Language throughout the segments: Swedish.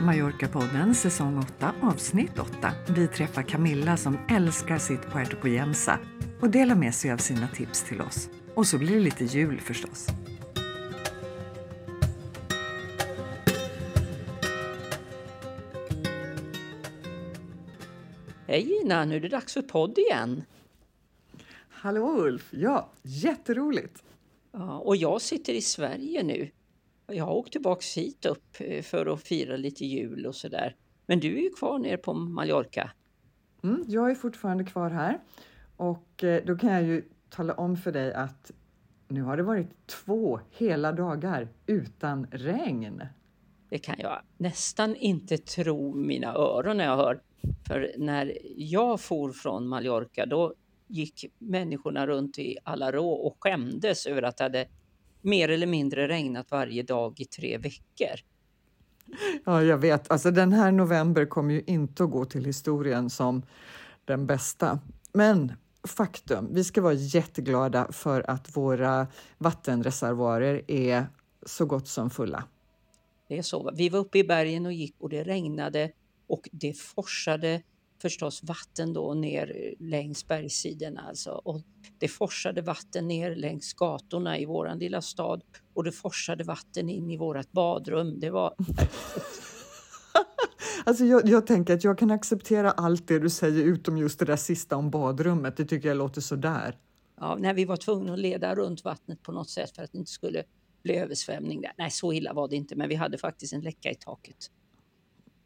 Mallorca-podden säsong 8 avsnitt 8. Vi träffar Camilla som älskar sitt Puerto Poyensa och delar med sig av sina tips till oss. Och så blir det lite jul förstås. Hej Gina, nu är det dags för podd igen. Hallå Ulf! Ja, jätteroligt! Ja, och jag sitter i Sverige nu. Jag har åkt tillbaka hit upp eh, för att fira lite jul och sådär. Men du är ju kvar nere på Mallorca. Mm, jag är fortfarande kvar här och eh, då kan jag ju tala om för dig att nu har det varit två hela dagar utan regn. Det kan jag nästan inte tro mina öron när jag hör. För när jag for från Mallorca då gick människorna runt i Alarå och skämdes över att det hade mer eller mindre regnat varje dag i tre veckor. Ja, jag vet. Alltså den här november kommer ju inte att gå till historien som den bästa. Men faktum, vi ska vara jätteglada för att våra vattenreservoarer är så gott som fulla. Det är så. Vi var uppe i bergen och gick och det regnade och det forsade förstås vatten då ner längs bergssidorna alltså. Och det forsade vatten ner längs gatorna i våran lilla stad och det forsade vatten in i vårat badrum. Det var Alltså jag, jag, tänker att jag kan acceptera allt det du säger utom just det där sista om badrummet. Det tycker jag låter sådär. Ja, när vi var tvungna att leda runt vattnet på något sätt för att det inte skulle bli översvämning. Där. Nej, så illa var det inte, men vi hade faktiskt en läcka i taket.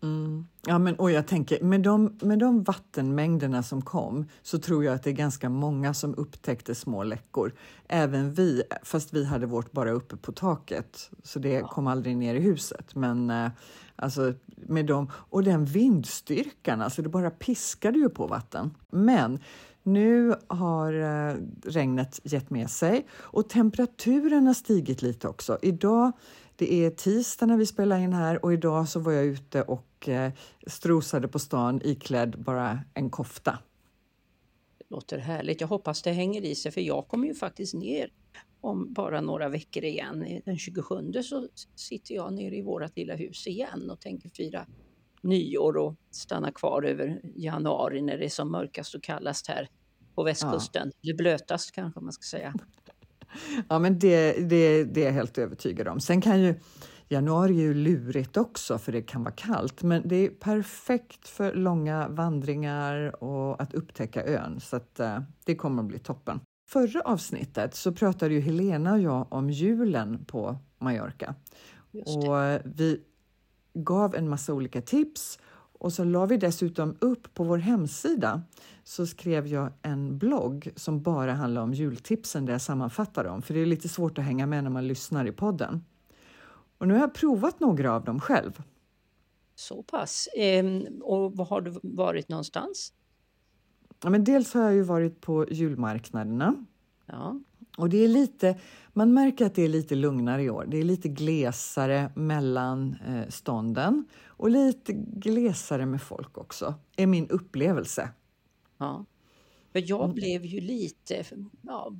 Mm. Ja, men, och jag tänker, med de, med de vattenmängderna som kom så tror jag att det är ganska många som upptäckte små läckor. Även vi, fast vi hade vårt bara uppe på taket, så det ja. kom aldrig ner i huset. Men eh, alltså, med dem, och den vindstyrkan, alltså det bara piskade ju på vatten. Men nu har eh, regnet gett med sig och temperaturen har stigit lite också. Idag det är tisdag när vi spelar in här och idag så var jag ute och eh, strosade på stan iklädd bara en kofta. Det låter härligt. Jag hoppas det hänger i sig för jag kommer ju faktiskt ner om bara några veckor igen. Den 27 så sitter jag nere i vårt lilla hus igen och tänker fira nyår och stanna kvar över januari när det är som mörkast och kallast här på västkusten. Ja. Eller blötast kanske man ska säga. Ja, men det, det, det är jag helt övertygad om. Sen kan ju januari är ju lurigt också för det kan vara kallt, men det är perfekt för långa vandringar och att upptäcka ön så att uh, det kommer att bli toppen. Förra avsnittet så pratade ju Helena och jag om julen på Mallorca och vi gav en massa olika tips och så la vi dessutom upp på vår hemsida så skrev jag en blogg som bara handlar om jultipsen där jag sammanfattar dem, för det är lite svårt att hänga med när man lyssnar i podden. Och nu har jag provat några av dem själv. Så pass. Ehm, och var har du varit någonstans? Ja, men dels har jag ju varit på julmarknaderna. Ja. Och det är lite, man märker att det är lite lugnare i år. Det är lite glesare mellan eh, stånden och lite glesare med folk också, är min upplevelse. Ja. För jag mm. blev ju lite, ja,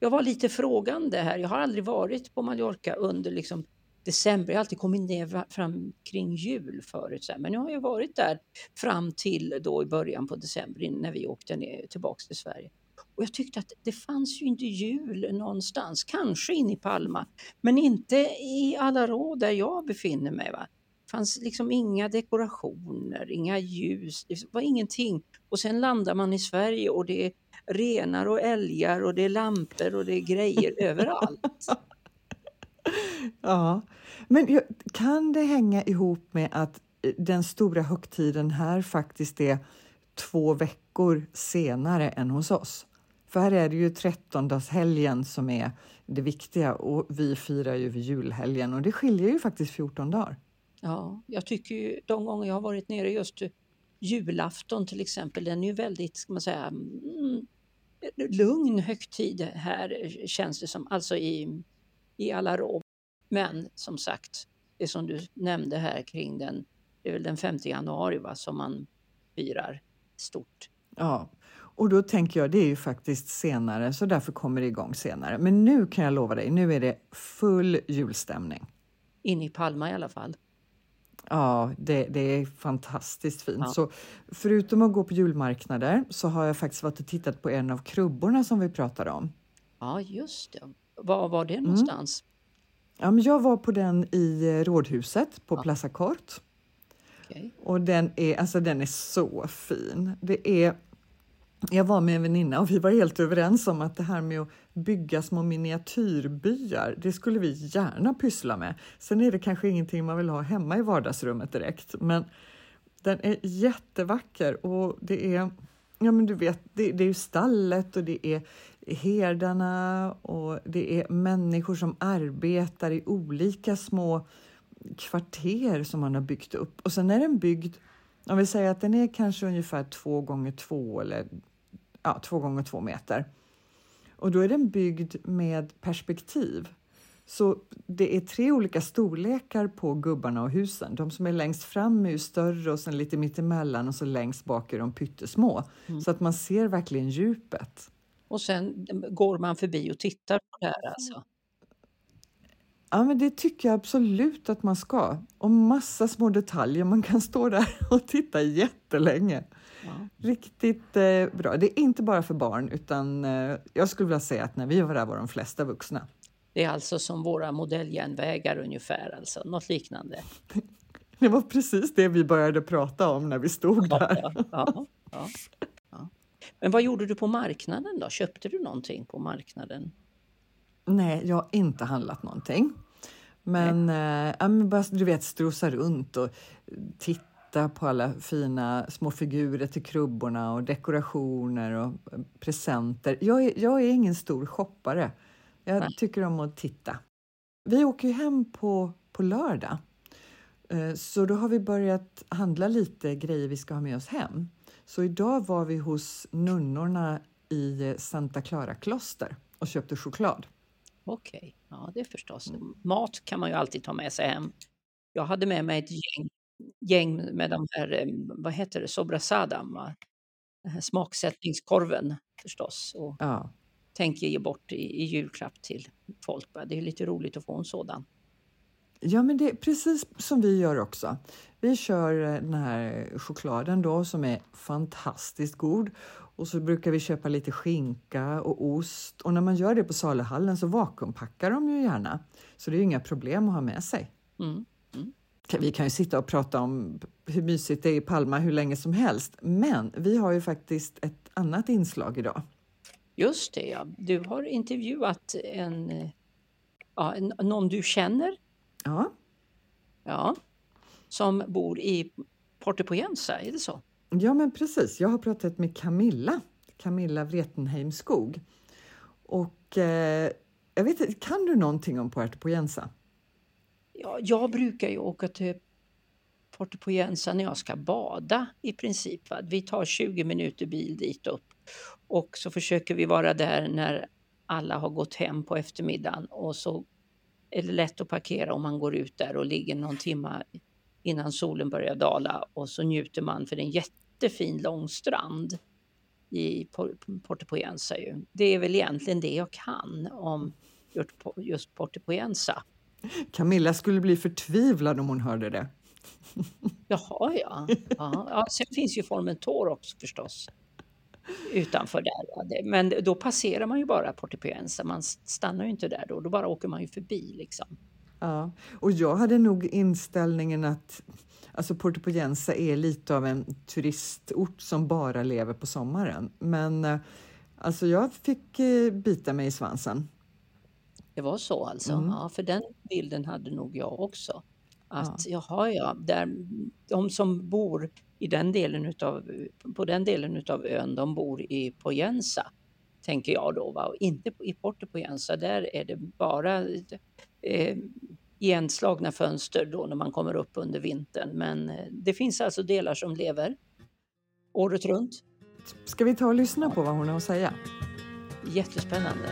jag var lite frågande här. Jag har aldrig varit på Mallorca under liksom december. Jag har alltid kommit ner fram kring jul förut. Men nu har jag varit där fram till då i början på december när vi åkte ner, tillbaks till Sverige. Och jag tyckte att det fanns ju inte jul någonstans, kanske inne i Palma, men inte i Alarå där jag befinner mig. Va? Fanns liksom inga dekorationer, inga ljus, det var ingenting. Och sen landar man i Sverige och det är renar och älgar och det är lampor och det är grejer överallt. Ja, men kan det hänga ihop med att eh, den stora högtiden här faktiskt är två veckor senare än hos oss? För här är det ju trettondagshelgen som är det viktiga och vi firar ju julhelgen och det skiljer ju faktiskt 14 dagar. Ja, jag tycker ju de gånger jag har varit nere just julafton till exempel, den är ju väldigt, ska man säga, mm, lugn högtid här känns det som, alltså i, i Alarå. Men som sagt, det som du nämnde här kring den, det är väl den 5 januari va, som man firar stort. Ja, och då tänker jag det är ju faktiskt senare så därför kommer det igång senare. Men nu kan jag lova dig, nu är det full julstämning. In i Palma i alla fall. Ja, det, det är fantastiskt fint. Ja. Så förutom att gå på julmarknader så har jag faktiskt varit och tittat på en av krubborna som vi pratade om. Ja, just det. Var var Mm. det någonstans? Ja, men jag var på den i Rådhuset på Ja. Plaza Kort Okej. och den är, alltså, den är så fin. Det är, jag var med en väninna och vi var helt överens om att det här med att bygga små miniatyrbyar, det skulle vi gärna pyssla med. Sen är det kanske ingenting man vill ha hemma i vardagsrummet direkt, men den är jättevacker och det är, ja men du vet, det, det är ju stallet och det är herdarna och det är människor som arbetar i olika små kvarter som man har byggt upp. Och sen är den byggd, om vi säger att den är kanske ungefär två gånger två eller ja, två gånger två meter. Och då är den byggd med perspektiv. Så det är tre olika storlekar på gubbarna och husen. De som är längst fram är ju större och sen lite mittemellan och så längst bak är de pyttesmå. Så att man ser verkligen djupet. Och sen går man förbi och tittar på det här alltså? Ja, men det tycker jag absolut att man ska. Och massa små detaljer. Man kan stå där och titta jättelänge. Ja. Riktigt eh, bra. Det är inte bara för barn utan eh, jag skulle vilja säga att när vi var där var de flesta vuxna. Det är alltså som våra modelljärnvägar ungefär, alltså något liknande. Det var precis det vi började prata om när vi stod Ja, där. ja. Men vad gjorde du på marknaden då? Köpte du någonting på marknaden? Nej, jag har inte handlat någonting. Men, eh, ja, men bara du vet strosa runt och titta på alla fina små figurer till krubborna och dekorationer och eh, presenter. Jag är, jag är ingen stor shoppare. Jag Nej. tycker om att titta. Vi åker ju hem på, på lördag. Eh, Så då har vi börjat handla lite grejer vi ska ha med oss hem. Så idag var vi hos nunnorna i eh, Santa Clara kloster och köpte choklad. Okej, ja det förstås. Mat kan man ju alltid ta med sig hem. Jag hade med mig ett gäng, gäng med de här, eh, vad heter det, sobrasadam, va? Den här smaksättningskorven förstås. Och Ja, tänker ge bort i, i julklapp till folk. va. Det är lite roligt att få en sådan. Ja, men det är precis som vi gör också. Vi kör eh, den här chokladen då som är fantastiskt god och så brukar vi köpa lite skinka och ost och när man gör det på saluhallen så vakuumpackar de ju gärna. Så det är ju inga problem att ha med sig. Mm. Kan- Vi kan ju sitta och prata om hur mysigt det är i Palma hur länge som helst, men vi har ju faktiskt ett annat inslag idag. Just det, ja. Du har intervjuat en, eh, ja, en, någon du känner, Ja, ja, som bor i Portopoyensa, är det så? Ja, men precis. Jag har pratat med Camilla, Camilla Vretenheim Skog. Och eh, jag vet inte, kan du någonting om Puerto Poyensa? Ja, jag brukar ju åka till Portopoyensa när jag ska bada i princip. Va? Vi tar 20 minuter bil dit upp och så försöker vi vara där när alla har gått hem på eftermiddagen och så är det lätt att parkera om man går ut där och ligger någon timma innan solen börjar dala och så njuter man för det är en jättefin lång strand i Por- Portopoyensa. Ju. Det är väl egentligen det jag kan om just- Portopoyensa. Camilla skulle bli förtvivlad om hon hörde det. Jaha, ja. ja. ja. Sen finns ju Formentor också förstås. Utanför där. Men då passerar man ju bara Portopoyensa. Man stannar ju inte där då. Då bara åker man ju förbi liksom. Ja. Och jag hade nog inställningen att alltså Puerto Poyensa är lite av en turistort som bara lever på sommaren. Men eh, alltså jag fick eh, bita mig i svansen. Det var så alltså. Mm. Ja, för den bilden hade nog jag också. Att jaha, ja, där, de som bor i den delen utav, på den delen utav ön, de bor i Poyensa, tänker jag då. Va? Och inte i Porto Poyensa, där är det bara eh, igenslagna fönster då när man kommer upp under vintern. Men eh, det finns alltså delar som lever året runt. Ska vi ta och lyssna på vad hon har att säga? Jättespännande.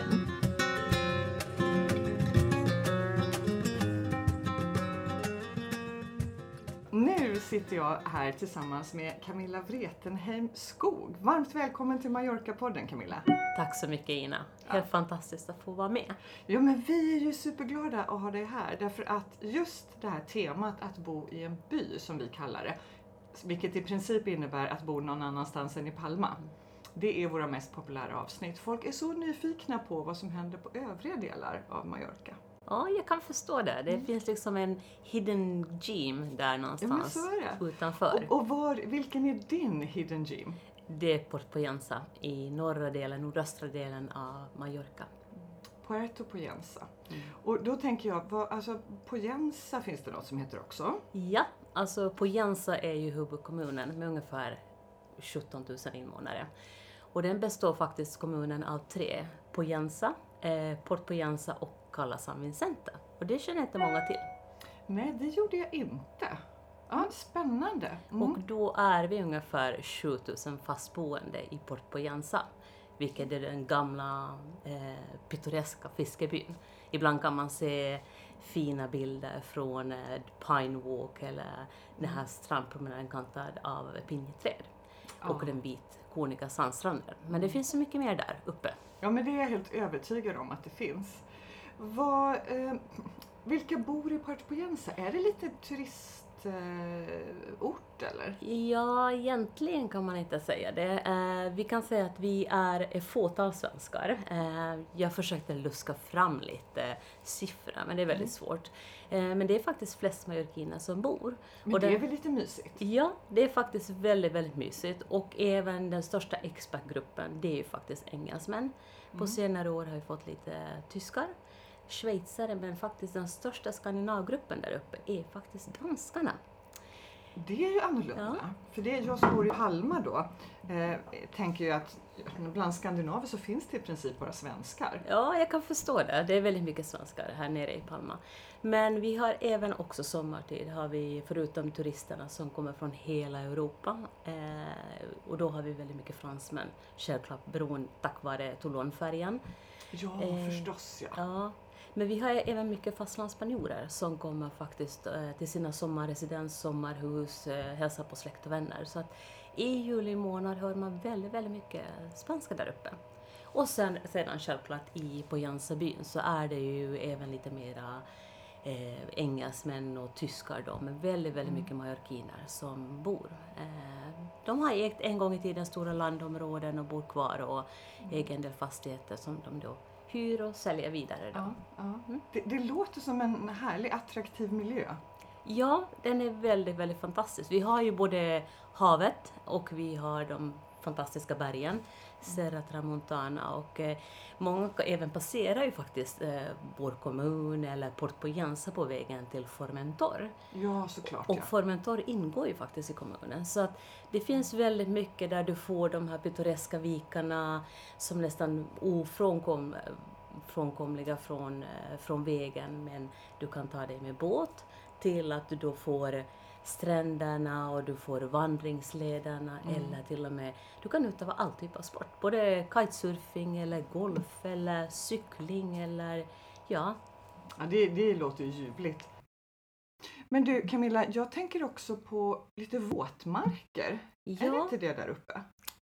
Sitter jag här tillsammans med Camilla Vretenheim Skog. Varmt välkommen till Mallorca-podden Camilla. Tack så mycket Ina. Helt ja. fantastiskt att få vara med. Ja men vi är ju superglada att ha dig här därför att just det här temat att bo i en by som vi kallar det, vilket i princip innebär att bo någon annanstans än i Palma. Det är våra mest populära avsnitt. Folk är så nyfikna på vad som händer på övriga delar av Mallorca. Ja, jag kan förstå det. Det mm. finns liksom en hidden gem där någonstans ja, utanför. Och, och var, vilken är din hidden gem? Det är Port Poyensa i norra delen, nordöstra delen av Mallorca. Puerto Poyensa. Mm. Och då tänker jag, vad, alltså Poyensa finns det något som heter också? Ja, alltså Poyensa är ju huvudkommunen med ungefär 17 000 invånare. Och den består faktiskt kommunen av tre. Poyensa, eh, Port Poyensa och Cala San Vicente. Och det känner inte många till. Nej, det gjorde jag inte. Ja, spännande. Mm. Och då är vi ungefär 7000 fastboende i Port Poyensa, vilket är den gamla eh, pittoreska fiskebyn. Ibland kan man se fina bilder från eh, Pine Walk eller den här strandpromenaden kantad av pinjeträd ja. och den vit korniga sandstranden. Men det finns så mycket mer där uppe. Ja, men det är jag helt övertygad om att det finns. Vad, eh, vilka bor i Puerto Poyensa? Är det lite turistort eller? Ja, egentligen kan man inte säga det. Eh, vi kan säga att vi är ett fåtal svenskar. Eh, jag försökte luska fram lite siffror, men det är väldigt mm. svårt. Eh, men det är faktiskt flest mallorquiner som bor. Men och det är väl lite mysigt? Ja, det är faktiskt väldigt, väldigt mysigt. Och även den största expertgruppen, det är ju faktiskt engelsmän. På mm. senare år har vi fått lite tyskar schweizare, men faktiskt den största skandinavgruppen där uppe är faktiskt danskarna. Det är ju annorlunda. Ja. För det jag som bor i Palma då, eh, tänker ju att bland skandinaver så finns det i princip bara svenskar. Ja, jag kan förstå det. Det är väldigt mycket svenskar här nere i Palma. Men vi har även också sommartid, har vi, förutom turisterna som kommer från hela Europa. Eh, och då har vi väldigt mycket fransmän, självklart beroende tack vare Toulonfärjan. Ja, eh, förstås ja. ja. Men vi har även mycket fastlandsspanjorer som kommer faktiskt eh, till sina sommarresidens, sommarhus, eh, hälsar på släkt och vänner. Så att i juli månad hör man väldigt, väldigt mycket spanska där uppe. Och sen, sedan självklart i, på Jansabyn så är det ju även lite mera eh, engelsmän och tyskar då, men väldigt, väldigt mm. mycket mallorquiner som bor. Eh, de har ägt en gång i tiden stora landområden och bor kvar och mm. egen del fastigheter som de då hyr och säljer vidare. Då. Ja, ja. Mm. Det, det, låter som en härlig attraktiv miljö. Ja, den är väldigt, väldigt fantastisk. Vi har ju både havet och vi har de fantastiska bergen. Serra Tramontana och eh, många även passerar ju faktiskt eh, vår kommun eller Port Poyensa på vägen till Formentor. Ja, såklart. Och ja. Formentor ingår ju faktiskt i kommunen så att det finns väldigt mycket där du får de här pittoreska vikarna som nästan ofrånkomliga från, eh, från vägen men du kan ta dig med båt till att du då får stränderna och du får vandringslederna mm. eller till och med, du kan utöva all typ av sport. Både kitesurfing eller golf eller cykling eller ja. Ja, det, det låter ju ljuvligt. Men du Camilla, jag tänker också på lite våtmarker. Ja. Är det inte det där uppe?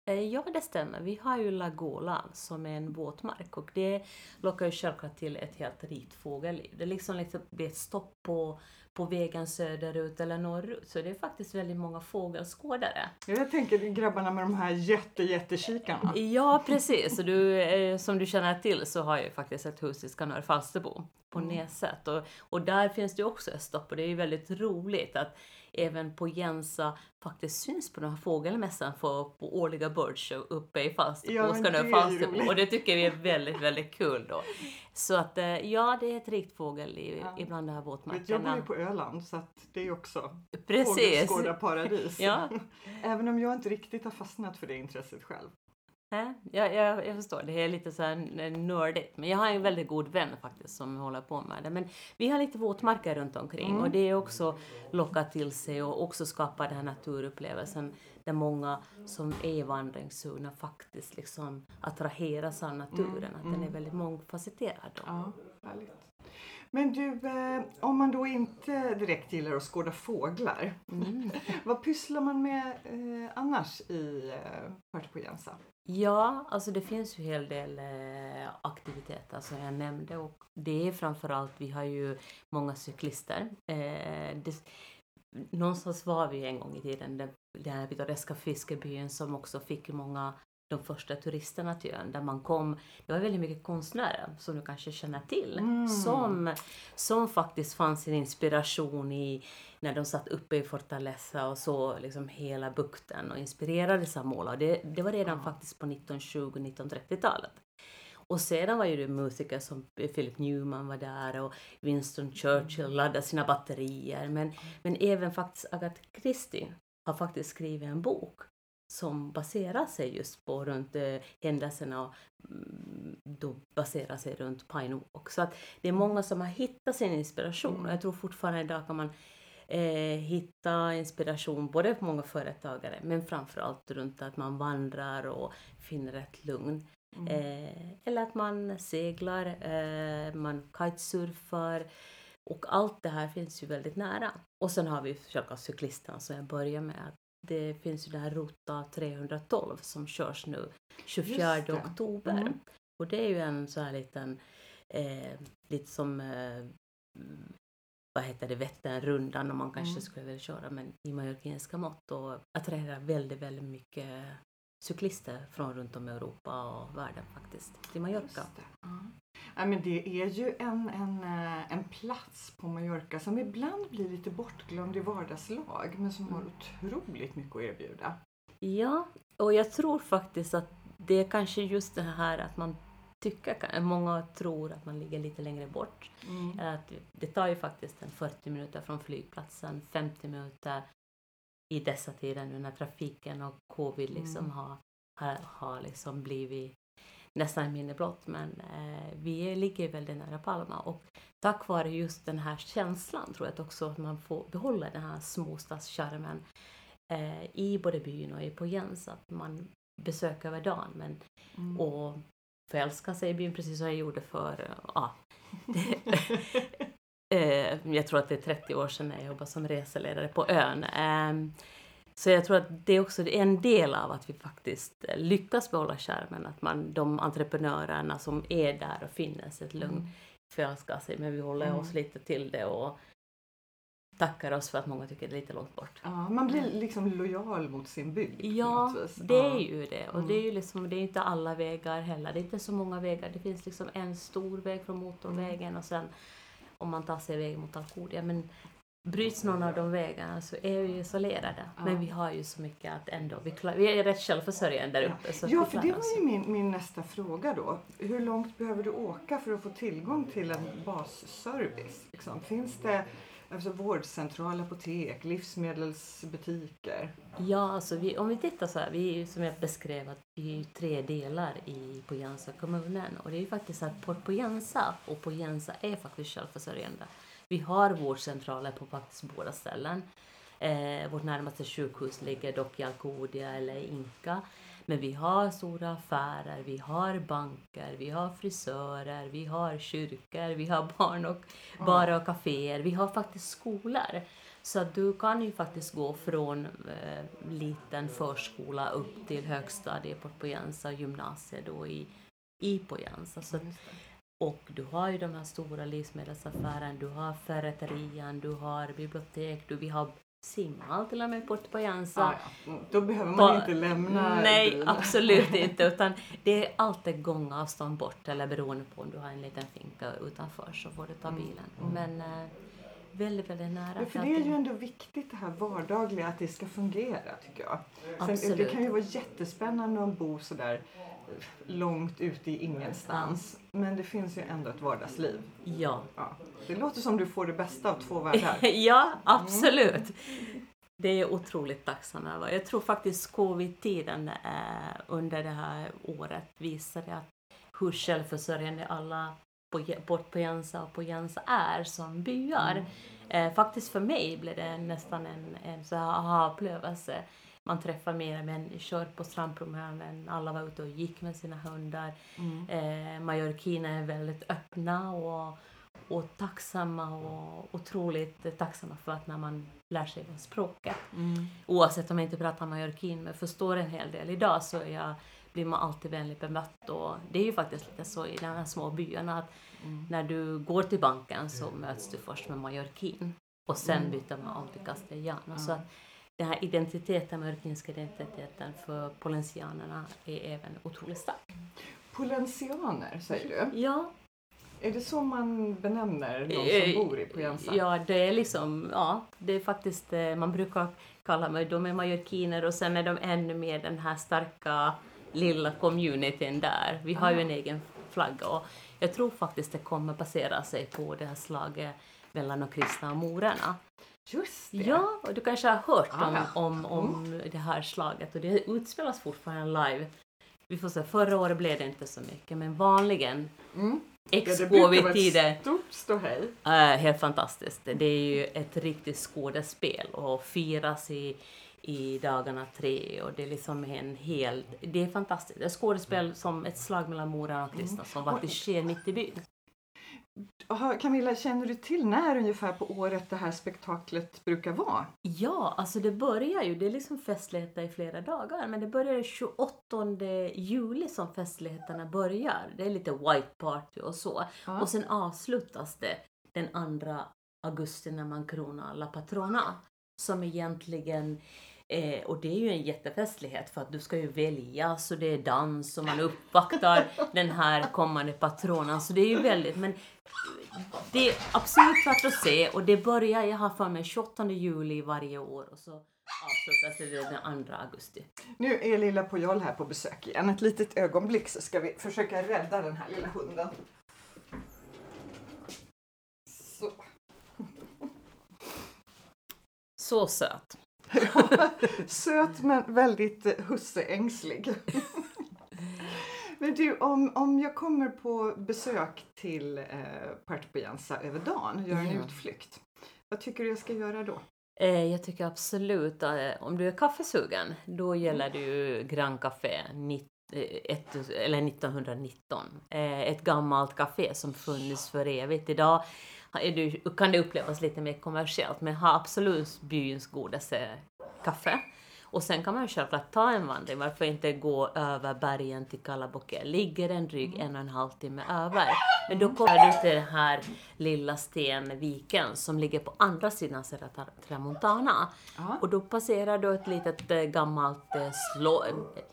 Eh, ja, det stämmer. Vi har ju Lagola som är en våtmark och det lockar ju självklart till ett helt rikt fågelliv. Det liksom, liksom blir ett stopp på på vägen söderut eller norrut. Så det är faktiskt väldigt många fågelskådare. Jag tänker grabbarna med de här jätte, jättekikarna. Ja, precis. Och du, eh, som du känner till så har jag faktiskt ett hus i Skanör Falsterbo på mm. Näset. Och, och där finns det också ett stopp och det är ju väldigt roligt att även på Jensa faktiskt syns på den här fågelmässan för, på årliga birdshow uppe i Falsterbo, ja, Falsterbo. Och det tycker vi är väldigt, väldigt kul då. Så att eh, ja, det är ett rikt fågelliv ja. ibland de här våtmarkerna. Jag bor ju på Öland så att det är också fågelskådarparadis. ja. Även om jag inte riktigt har fastnat för det intresset själv. Nej, jag, jag, förstår, det är lite så här nördigt. Men jag har en väldigt god vän faktiskt som håller på med det. Men vi har lite våtmarker runt omkring mm. och det är också lockat till sig och också skapat den här naturupplevelsen där många som är vandringssugna faktiskt liksom attraheras av naturen. Mm. Att den är mm. väldigt mångfacetterad. Ja, härligt. Men du, eh, om man då inte direkt gillar att skåda fåglar, Mm. vad pysslar man med eh, annars i eh, Puerto Poyensa? Ja, alltså det finns ju en hel del eh, aktiviteter som jag nämnde och det är framförallt, vi har ju många cyklister. Det, någonstans var vi en gång i tiden den, den här pittoreska fiskebyn som också fick många de första turisterna till ön där man kom. Det var väldigt mycket konstnärer som du kanske känner till Mm. som, som faktiskt fann sin inspiration i när de satt uppe i Fortaleza och så liksom hela bukten och inspirerades av måla. Det, det var redan Ja. faktiskt på 1920-1930-talet. Och sedan var ju det musiker som Philip Newman var där och Winston Churchill laddade sina batterier. Men, men även faktiskt Agatha Christie har faktiskt skrivit en bok som baserar sig just på runt eh, händelserna och mm, då baserar sig runt Pine Walk. Så att det är många som har hittat sin inspiration och jag tror fortfarande idag kan man eh, hitta inspiration både på många företagare men framförallt runt att man vandrar och finner ett lugn. Mm. Eh, eller att man seglar, eh, man kitesurfar och allt det här finns ju väldigt nära. Och sen har vi självklart cyklisterna som jag börjar med. att Det finns ju den här Ruta 312 som körs nu 24 Just det. oktober. Mm. Och det är ju en så här liten, eh, lite som eh, vad heter det, Vätternrundan om man kanske Mm. skulle vilja köra men i mallorquinska mått och attraherar väldigt, väldigt mycket cyklister från runt om i Europa och världen faktiskt till Mallorca. Ja. Men det är ju en, en, eh, en plats på Mallorca som ibland blir lite bortglömd i vardagslag men som har otroligt mycket att erbjuda. Ja, och jag tror faktiskt att det är kanske just det här att man tycker, många tror att man ligger lite längre bort. Mm. Att det tar ju faktiskt en 40 minuter från flygplatsen, 50 minuter i dessa tider nu när trafiken och covid liksom Mm. har, har, har liksom blivit nästan minne blott. Men eh, vi ligger väldigt nära Palma och tack vare just den här känslan tror jag att också att man får behålla den här småstadscharmen eh, i både byn och i Poyensa. Att man besöker över dagen men, Mm. och förälskar sig i byn precis som jag gjorde för eh, ja, det, Eh, jag tror att det är 30 år sedan jag jobbade som reseledare på ön. Ehm, så jag tror att det är också en del av att vi faktiskt eh, lyckas behålla skärmen. Att man, de entreprenörerna som är där och finns ett lugn Mm. förälskar sig men vi håller oss Mm. lite till det och tackar oss för att många tycker det är lite långt bort. Ja, man blir liksom lojal mot sin bygd. Ja, det är ju det. Och Mm. det är ju liksom, det är inte alla vägar heller. Det är inte så många vägar. Det finns liksom en stor väg från motorvägen och sen om man tar sig iväg mot Alcudia. Men bryts någon av de vägarna så är vi isolerade. Ja. Men vi har ju så mycket att ändå, vi, klar, vi är rätt självförsörjande där uppe. Så Ja, för det oss. var ju min, min nästa fråga då. Hur långt behöver du åka för att få tillgång till en basservice? Liksom? Finns det alltså, vårdcentral, apotek, livsmedelsbutiker? Ja, alltså vi, om vi tittar så här, vi är ju som jag beskrev att vi är ju tre delar i Pojansa kommunen och det är ju faktiskt så att Port Pojansa och Pojansa är faktiskt självförsörjande. Vi har vårdcentraler på faktiskt båda ställen. Eh, vårt närmaste sjukhus ligger dock i Alcudia eller Inka. Men vi har stora affärer, vi har banker, vi har frisörer, vi har kyrkor, vi har barn och barer och kaféer, vi har faktiskt skolor. Så du kan ju faktiskt gå från eh, liten förskola upp till högstadiet på Poyensa och gymnasiet då i, i Poyensa. Så och du har ju de här stora livsmedelsaffärerna, du har ferreterian, du har bibliotek, du, vi har till och med på Poyensa. Ja, Då behöver man inte lämna Nej, byn. absolut inte. Utan det är alltid gångavstånd bort eller beroende på om du har en liten finka utanför så får du ta Mm, bilen. mm. Men eh, väldigt, väldigt nära. Ja, för det är ju ändå viktigt det här vardagliga, att det ska fungera tycker jag. Sen, det Absolut. kan ju vara jättespännande att bo sådär långt ute i ingenstans. Men det finns ju ändå ett vardagsliv. Ja. Ja. Det låter som du får det bästa av två världar. ja, absolut. Det är jag otroligt tacksam över. Jag tror faktiskt covid-tiden eh, under det här året visade att hur självförsörjande alla på Port Poyensa och Poyensa är som byar. Mm. Eh, faktiskt för mig blev det nästan en, en så här aha-upplevelse. Man träffar mer människor på strandpromenaden, alla var ute och gick med sina hundar. Mm. Eh, Mallorquina är väldigt öppna och, och tacksamma och otroligt tacksamma för att när man lär sig språket. Mm. Oavsett om jag inte pratar mallorquin men förstår en hel del idag så jag, blir man alltid vänligt bemött och det är ju faktiskt lite så i de här små byarna att mm. när du går till banken så möts du först med mallorquin och sen mm. byter man om till castellano. Mm. Så att den här identiteten, mallorquinska identiteten för polensianerna är även otroligt stark. Polensianer säger du? Ja. Är det så man benämner de som eh, bor i Poyensa? Ja, det är liksom, ja, det är faktiskt, eh, man brukar kalla mig, de är mallorquiner och sen är de ännu mer den här starka lilla communityn där. Vi har ju en egen flagga och jag tror faktiskt det kommer basera sig på det här slaget mellan de kristna och morerna. Just det. Ja, och du kanske har hört ah, om, om, om mm. det här slaget och det utspelas fortfarande live. Vi får se, förra året blev det inte så mycket men vanligen mm. Expo vid tider. Stort ståhej. Uh, helt fantastiskt. Det är ju ett riktigt skådespel och firas i i dagarna tre och det är liksom en hel... Det är fantastiskt. Det är skådespel som ett slag mellan Mora och Kristna som faktiskt sker mitt i byn. Camilla, känner du till när ungefär på året det här spektaklet brukar vara? Ja, alltså det börjar ju, det är liksom festligheter i flera dagar, men det börjar 28 juli som festligheterna börjar. Det är lite white party och så. Ja. Och sen avslutas det den 2 augusti när man kronar La Patrona som egentligen Eh, och det är ju en jättefestlighet för att du ska ju väljas och det är dans och man uppvaktar den här kommande patronen. Så det är ju väldigt, men det är absolut värt att se och det börjar, jag har för mig 28 juli varje år och så avslutas det den 2 augusti. Nu är lilla Pujol här på besök igen. Ett litet ögonblick så ska vi försöka rädda den här lilla hunden. Så. Så söt. Söt men väldigt eh, husseängslig. men du, om, om jag kommer på besök till eh, Puerto Pienza över dagen och gör en ja. utflykt, vad tycker du jag ska göra då? Eh, jag tycker absolut att eh, om du är kaffesugen, då gäller det ju Grand Café eh, ett, eller 1919. Ett gammalt café som funnits för evigt. Idag kan det upplevas lite mer kommersiellt men har absolut byns godaste kaffe. Och sen kan man självklart ta en vandring, varför inte gå över bergen till Kalaboke? Ligger en dryg en och en halv timme över. Men då kommer du till den här lilla stenviken som ligger på andra sidan Serra Tramontana. Och då passerar du ett litet äh, gammalt äh, slott.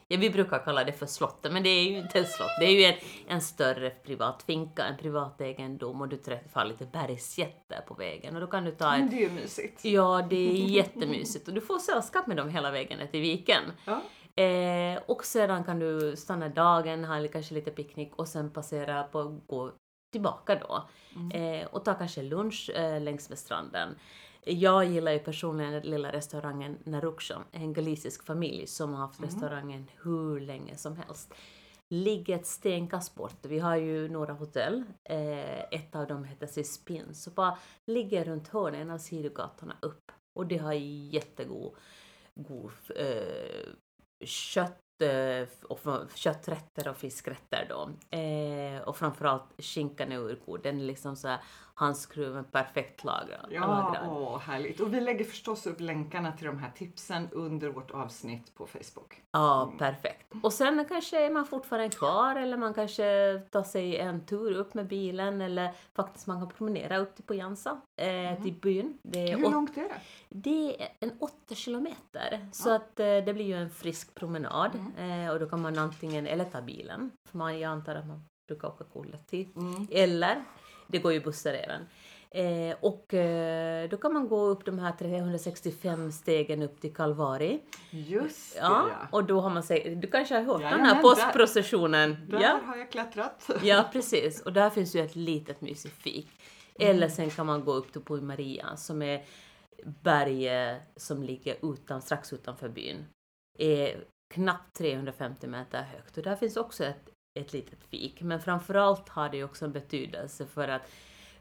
Ja, vi brukar kalla det för slottet, men det är ju inte ett slott. Det är ju en, en större privat finka, en privat egendom och du träffar lite bergsjätter på vägen. Och då kan du ta ett... Det är ju mysigt. Ja, det är jättemysigt. Och du får sällskap med dem hela vägen ner till viken. Ja. Eh, och sedan kan du stanna dagen, ha kanske lite picknick och sen passera på, gå tillbaka då. Mm. Eh, och ta kanske lunch eh, längs med stranden. Jag gillar ju personligen den lilla restaurangen Naruksho, en galicisk familj som har haft mm. restaurangen hur länge som helst. Ligger ett stenkast bort. Vi har ju några hotell. Eh, ett av dem heter Cispin, så bara ligger runt hörnet, en av sidogatorna upp. Och det har jättegod god eh, kött Eh, och kötträtter och fiskrätter då. Eh, och framförallt skinkan är urgod. Den är liksom så här handskruven, perfekt lagrad. Ja, åh, härligt. Och vi lägger förstås upp länkarna till de här tipsen under vårt avsnitt på Facebook. Ja, mm. perfekt. Och sen kanske är man fortfarande kvar eller man kanske tar sig en tur upp med bilen eller faktiskt man kan promenera upp till Pojansa, eh, mm. till byn. Hur långt är det? Det är en åtta kilometer, så att eh, det blir ju en frisk promenad mm. eh, och då kan man antingen, eller ta bilen, för man, jag antar att man brukar åka kollektivt, mm. eller det går ju bussar även. Eh, och eh, då kan man gå upp de här 365 stegen upp till Kalvari. Just det, ja. Och då har man säkert, du kanske har hört ja, den här påskprocessionen? Där, där ja. har jag klättrat. Ja, precis. Och där finns ju ett litet mysigt fik. Mm. Eller sen kan man gå upp till Puy Maria som är berget som ligger utan, strax utanför byn. Är knappt 350 meter högt och där finns också ett, ett litet fik. Men framförallt har det också en betydelse för att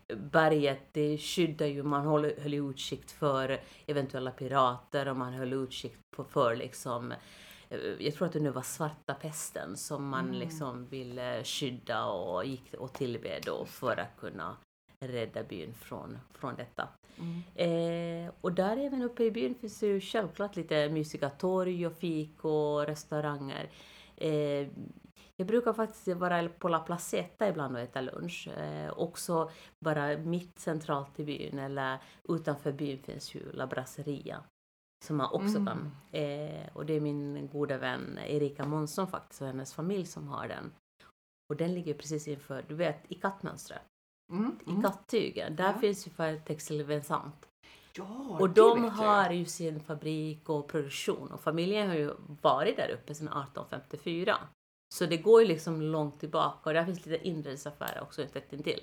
berget det skyddar ju, man höll, höll utkik för eventuella pirater och man höll utkik för, för liksom eh, jag tror att det nu var svarta pesten som man mm. liksom ville skydda och gick och tillbe då för att kunna rädda byn från, från detta. Eh, och där även uppe i byn finns det ju självklart lite mysiga torg och fik och restauranger. Eh, jag brukar faktiskt vara på La Placeta ibland och äta lunch. Eh, också bara mitt centralt i byn eller utanför byn finns ju La Brasseria som man också Mm. kan. Eh, och det är min goda vän Erika Månsson faktiskt och hennes familj som har den. Och den ligger precis inför, du vet, i kattmönstret. Mm. I kattygen. Där Ja. finns ju för Textil Vincent. Ja, Och de har ju sin fabrik och produktion och familjen har ju varit där uppe sedan 1854. Så det går ju liksom långt tillbaka och där finns lite inredningsaffärer också tätt intill.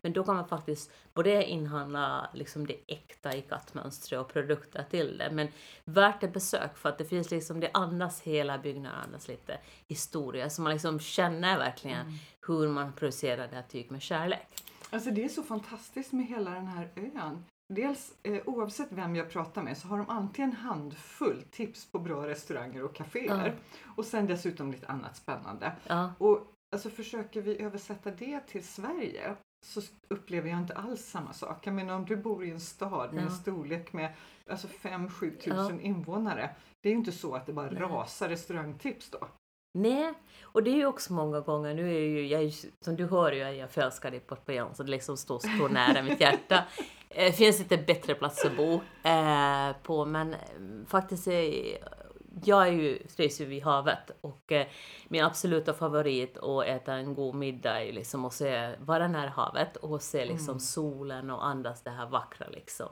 Men då kan man faktiskt både inhandla liksom det äkta i kattmönstret och produkter till det. Men värt ett besök för att det finns liksom, det andas hela byggnaden, andas lite historia. Så man liksom känner verkligen Mm. hur man producerar det här tyg med kärlek. Alltså det är så fantastiskt med hela den här ön. Dels eh, oavsett vem jag pratar med så har de alltid en handfull tips på bra restauranger och kaféer. Och sen dessutom lite annat spännande. Ja, Och alltså försöker vi översätta det till Sverige så upplever jag inte alls samma sak. Jag menar om du bor i en stad med en storlek med alltså 5-7 Ja. tusen invånare. Det är ju inte så att det bara Nej. rasar restaurangtips då. Nej, och det är ju också många gånger, nu är ju, jag är, som du hör jag är förälskad i Port Payan, så det liksom står, står nära mitt hjärta. Eh, finns inte bättre plats att bo eh, på, men eh, faktiskt är, jag är ju, trivs ju vid havet och eh, min absoluta favorit att äta en god middag är liksom att se, vara nära havet och se liksom Mm. solen och andas det här vackra liksom.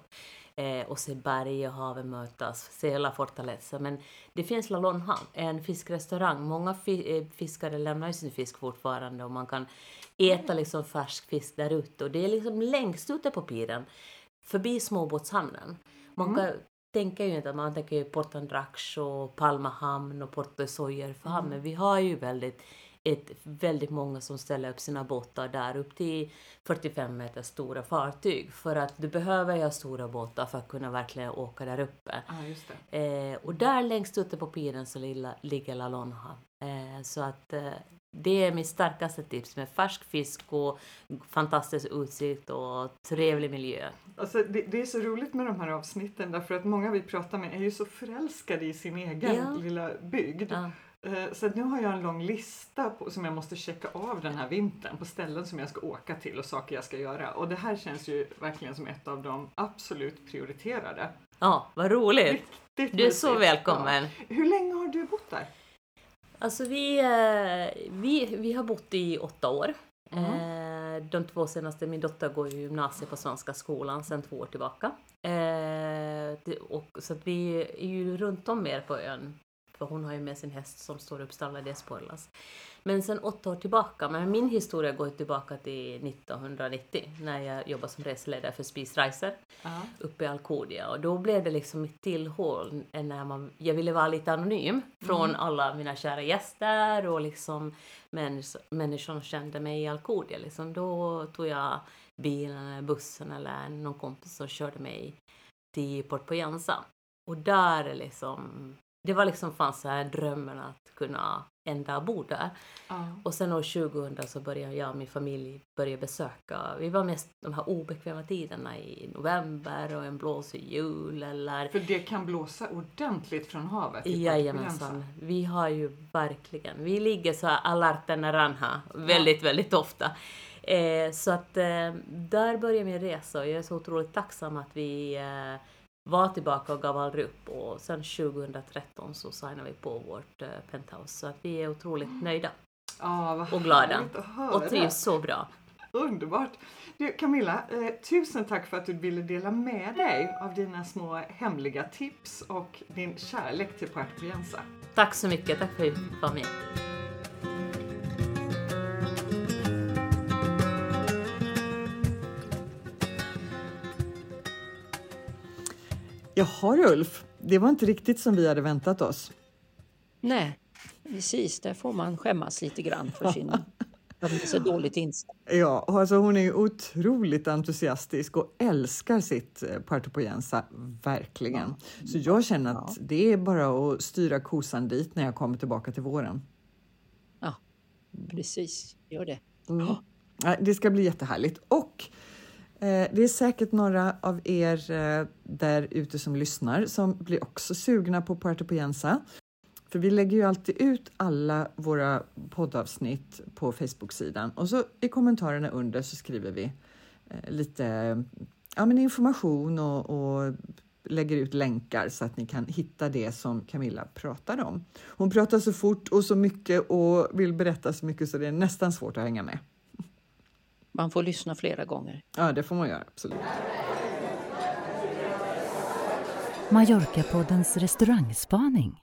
Eh, och se berg och havet mötas, se hela Fortaleza. Men det finns La Lonja, en fiskrestaurang. Många fi- eh, fiskare lämnar ju sin fisk fortfarande och man kan äta liksom färsk fisk där ute. Och det är liksom längst ute på piren, förbi småbåtshamnen. Man Mm. kan, tänker ju inte, man tänker ju Port Andrax och Palma hamn och Porto Soyer för hamn. Mm. Men vi har ju väldigt, ett, väldigt många som ställer upp sina båtar där upp till 45 meter stora fartyg. För att du behöver ha stora båtar för att kunna verkligen åka där uppe. Det. Eh, och där längst ute på piren så lilla, ligger La Lonja. Eh, så att eh, det är mitt starkaste tips med färsk fisk och fantastisk utsikt och trevlig miljö. Alltså, det, det är så roligt med de här avsnitten därför att många vi pratar med är ju så förälskade i sin egen Ja. lilla bygd. Ja. Eh, Så nu har jag en lång lista på, som jag måste checka av den här vintern på ställen som jag ska åka till och saker jag ska göra. Och det här känns ju verkligen som ett av de absolut prioriterade. ja, vad roligt! Riktigt Du är så välkommen! Ja. Hur länge har du bott där? Alltså vi, eh, vi, vi har bott i åtta år. Mhm. Eh, De två senaste, min dotter går ju gymnasiet på Svenska skolan sedan två år tillbaka. Och, så att vi är ju runt om mer på ön. För hon har ju med sin häst som står uppstallad i Esporlas. Men sen åtta år tillbaka, men min historia går tillbaka till 1990 när jag jobbade som reseledare för Spis Reiser Ja. uppe i Alcudia och då blev det liksom ett tillhåll när man, jag ville vara lite anonym från Mm. alla mina kära gäster och liksom människor, människor som kände mig i Alcudia liksom. Då tog jag bilen eller bussen eller någon kompis som körde mig till Port Poyanza. Och där är liksom, det var liksom fanns här drömmen att kunna ända bo där. Ja. Och sen år 2000 så började jag och min familj börja besöka, vi var mest de här obekväma tiderna i november och en blåsig jul eller För det kan blåsa ordentligt från havet. Jajamensan, vi har ju verkligen, vi ligger så här alerta naranja väldigt, väldigt ofta. Eh, så att eh, där börjar min resa och jag är så otroligt tacksam att vi eh, var tillbaka och gav aldrig upp och sen 2013 så signade vi på vårt eh, penthouse så att vi är otroligt nöjda Ja, vad Och glada. och trivs så bra. Underbart! Du Camilla, eh, tusen tack för att du ville dela med dig av dina små hemliga tips och din kärlek till Puerto. Tack så mycket, tack för att du var med. Jaha Ulf, det var inte riktigt som vi hade väntat oss. Nej, precis. Där får man skämmas lite grann för sin... Man är så dåligt insatt. Ja, alltså hon är otroligt entusiastisk och älskar sitt eh, Puerto Poyensa, verkligen. Så jag känner att det är bara att styra kosan dit när jag kommer tillbaka till våren. Ja, precis. Gör det. Nej, Det ska bli jättehärligt. Och Eh, det är säkert några av er eh, där ute som lyssnar som blir också sugna på Puerto Poyensa. För vi lägger ju alltid ut alla våra poddavsnitt på Facebook-sidan och så i kommentarerna under så skriver vi eh, lite ja, men information och, och lägger ut länkar så att ni kan hitta det som Camilla pratar om. Hon pratar så fort och så mycket och vill berätta så mycket så det är nästan svårt att hänga med. Man får lyssna flera gånger. Ja, det får man göra, absolut. Mallorca-poddens restaurangspaning.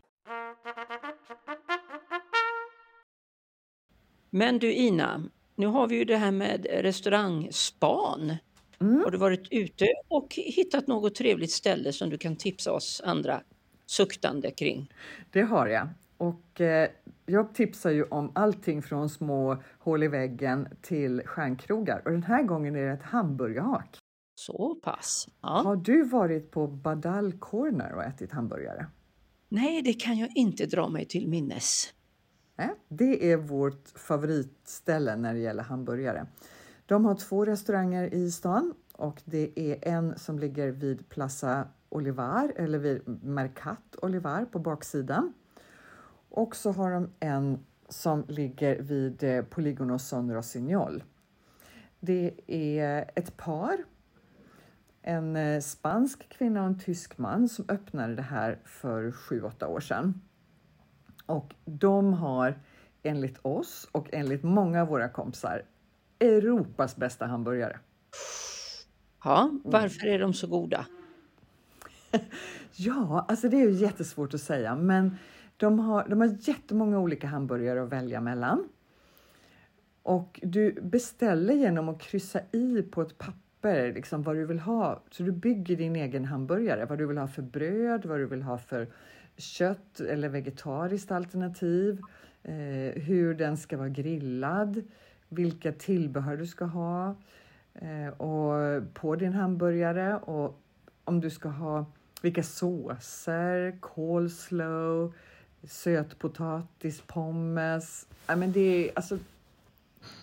Men du Ina, nu har vi ju det här med restaurangspan. Mm. Har du varit ute och hittat något trevligt ställe som du kan tipsa oss andra suktande kring? Det har jag. Och eh, jag tipsar ju om allting från små hål i väggen till stjärnkrogar. Och den här gången är det ett hamburgerhak. Så pass? Ja. Har du varit på Badal Corner och ätit hamburgare? Nej, det kan jag inte dra mig till minnes. Nej, det är vårt favoritställe när det gäller hamburgare. De har två restauranger i stan och det är en som ligger vid Plaza Olivar eller vid Mercat Olivar på baksidan. Och så har de en som ligger vid eh, Poligono Son Rossignol. Det är ett par, en eh, spansk kvinna och en tysk man som öppnade det här för sju åtta år sedan. Och de har enligt oss och enligt många av våra kompisar Europas bästa hamburgare. Ja, varför är de så goda? Ja, alltså det är ju jättesvårt att säga, men de har, de har jättemånga olika hamburgare att välja mellan. Och du beställer genom att kryssa i på ett papper liksom vad du vill ha. Så du bygger din egen hamburgare. Vad du vill ha för bröd, vad du vill ha för kött eller vegetariskt alternativ. Eh, hur den ska vara grillad. Vilka tillbehör du ska ha. Eh, och på din hamburgare. Och om du ska ha vilka såser, coleslaw, sötpotatis, pommes. Ja, men det är, alltså,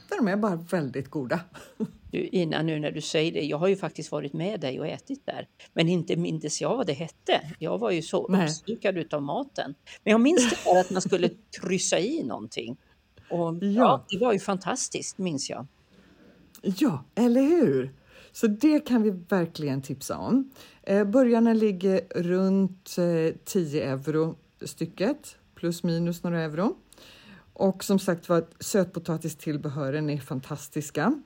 de är bara väldigt goda. Du, innan nu när du säger det, jag har ju faktiskt varit med dig och ätit där. Men inte mindes jag vad det hette. Jag var ju så Nej. uppslukad utav maten. Men jag minns det där att man skulle kryssa i någonting. Och ja. Ja. det var ju fantastiskt, minns jag. Ja, eller hur? Så det kan vi verkligen tipsa om. Eh, burgarna ligger runt eh, 10 euro stycket, plus minus några euro. Och som sagt var, sötpotatistillbehören är fantastiska.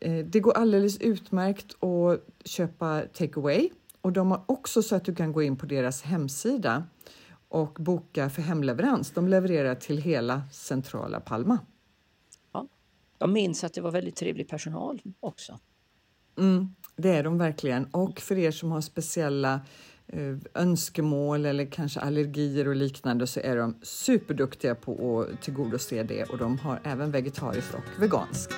Eh, det går alldeles utmärkt att köpa takeaway och de har också så att du kan gå in på deras hemsida och boka för hemleverans. De levererar till hela centrala Palma. Jag minns att det var väldigt trevlig personal också. Mm, det är de verkligen. Och för er som har speciella önskemål eller kanske allergier och liknande så är de superduktiga på att tillgodose det och de har även vegetariskt och veganskt.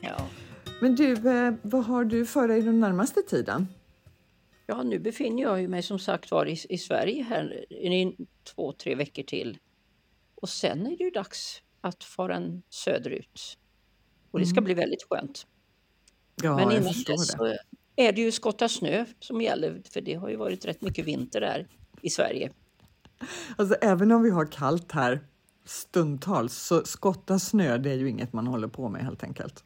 Ja. Men du, eh, vad har du för dig den närmaste tiden? Ja, nu befinner jag mig som sagt var i, i Sverige här i två, tre veckor till. Och sen är det ju dags att fara söderut. Och det ska bli väldigt skönt. Ja, Men innan dess det. är det ju skotta snö som gäller, för det har ju varit rätt mycket vinter där i Sverige. Alltså, även om vi har kallt här stundtals så skotta snö, det är ju inget man håller på med helt enkelt.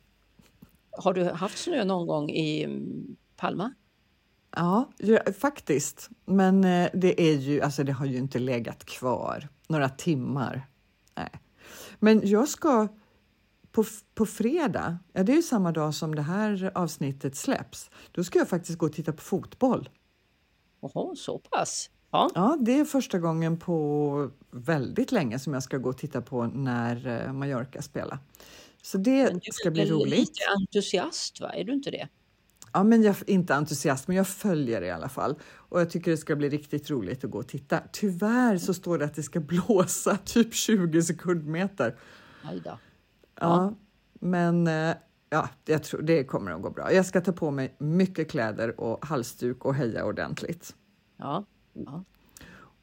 Har du haft snö någon gång i mm, Palma? Ja, ja faktiskt. Men eh, det är ju, alltså det har ju inte legat kvar några timmar. Men jag ska på, på fredag, ja det är ju samma dag som det här avsnittet släpps, då ska jag faktiskt gå och titta på fotboll. Jaha, så pass? Ja, Ja, det är första gången på väldigt länge som jag ska gå och titta på när eh, Mallorca spelar. Så det du ska är bli roligt. lite entusiast, va? Är du inte det? Ja, men jag är inte entusiast, men jag följer i alla fall. Och jag tycker det ska bli riktigt roligt att gå och titta. Tyvärr så står det att det ska blåsa typ 20 sekundmeter. Aj då. Ja, men eh, ja, jag tror det kommer att gå bra. Jag ska ta på mig mycket kläder och halsduk och heja ordentligt. Ja, ja.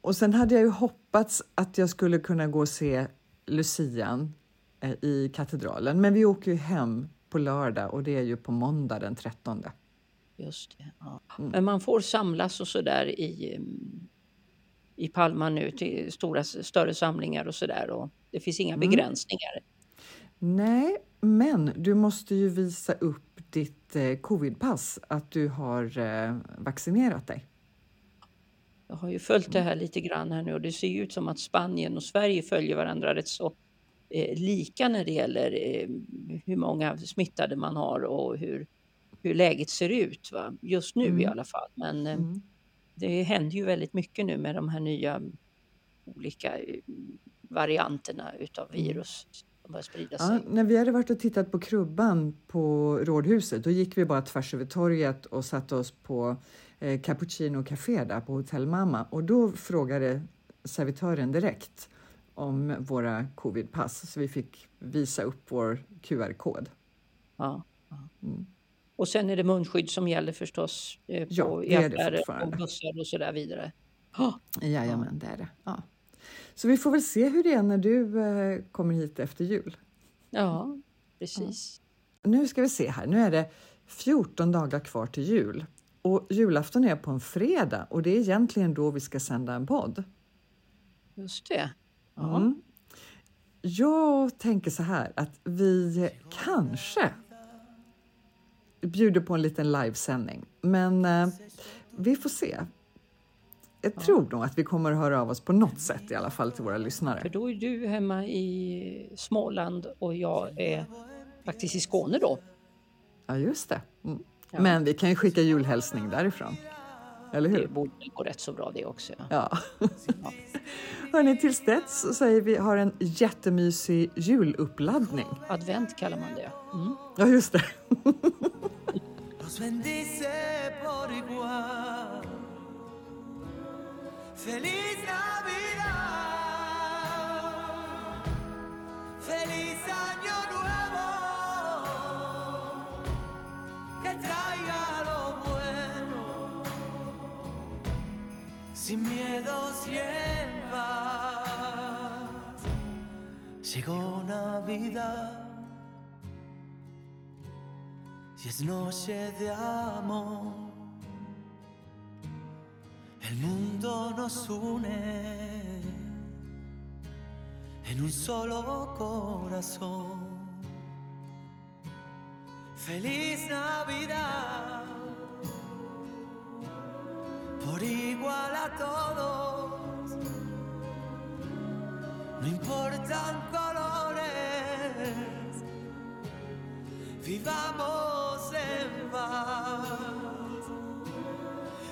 och sen hade jag ju hoppats att jag skulle kunna gå och se Lucian eh, i katedralen, men vi åker ju hem på lördag och det är ju på måndag den 13. Just det. Ja. Men man får samlas och så där i, mm, i Palma nu till stora, större samlingar och så där och det finns inga begränsningar. Nej, men du måste ju visa upp ditt eh, covidpass, att du har eh, vaccinerat dig. Jag har ju följt det här lite grann här nu och det ser ju ut som att Spanien och Sverige följer varandra rätt så eh, lika när det gäller eh, hur många smittade man har och hur, hur läget ser ut. Va? Just nu i alla fall. Men eh, det händer ju väldigt mycket nu med de här nya olika varianterna utav virus sprida sig. Ja, när vi hade varit och tittat på krubban på Rådhuset, då gick vi bara tvärs över torget och satte oss på eh, Cappuccino Café där på Hotell Mamma och då frågade servitören direkt om våra covidpass så vi fick visa upp vår QR-kod. Ja, ja. Och sen är det munskydd som gäller förstås eh, Ja, på, är det affärer och fortfarande. bussar och så där vidare. Ja, Jajamän, det är det. Ja. Så vi får väl se hur det är när du eh, kommer hit efter jul. ja precis. Nu ska vi se här, nu är det 14 dagar kvar till jul och julafton är på en fredag och det är egentligen då vi ska sända en podd. Just det. Ja. Mm. Jag tänker så här att vi kanske bjuder på en liten livesändning, men eh, vi får se. Jag tror nog att vi kommer att höra av oss på något sätt i alla fall till våra För lyssnare. då är du hemma i Småland och jag är faktiskt i Skåne då. Ja, just det. Mm. Ja. Men vi kan ju skicka julhälsning därifrån. Eller Det hur? borde väl gå rätt så bra det också. Ja. Ja. Hörni, tills dess så säger vi har en jättemysig juluppladdning. Advent kallar man det. Mm. Ja, just det. Feliz Navidad, feliz año sin miedos y en paz. Llegó Navidad. Si es noche de amor, el mundo nos une en un solo corazón. Feliz Navidad, por igual a todos, no importan colores vivamos en paz.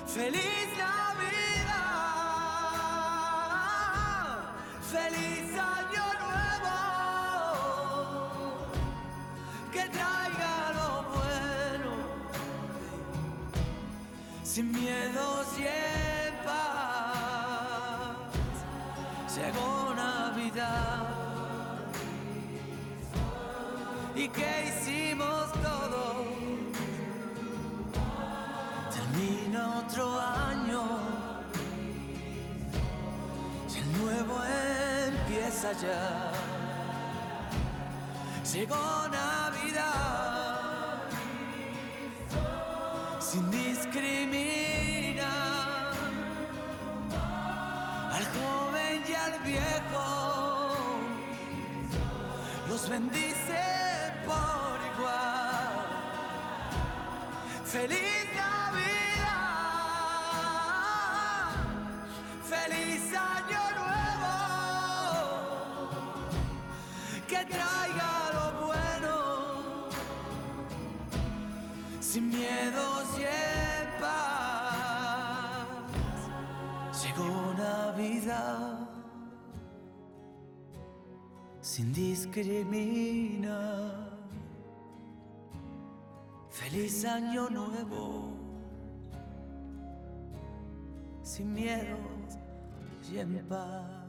Feliz Navidad, feliz año nuevo, que traiga lo bueno, sin miedos ¿Y qué hicimos todos? Termina otro año y el nuevo empieza ya. Llegó Navidad sin discriminar los bendice por igual. Feliz sin discriminar. Feliz año nuevo, sin miedos y en paz.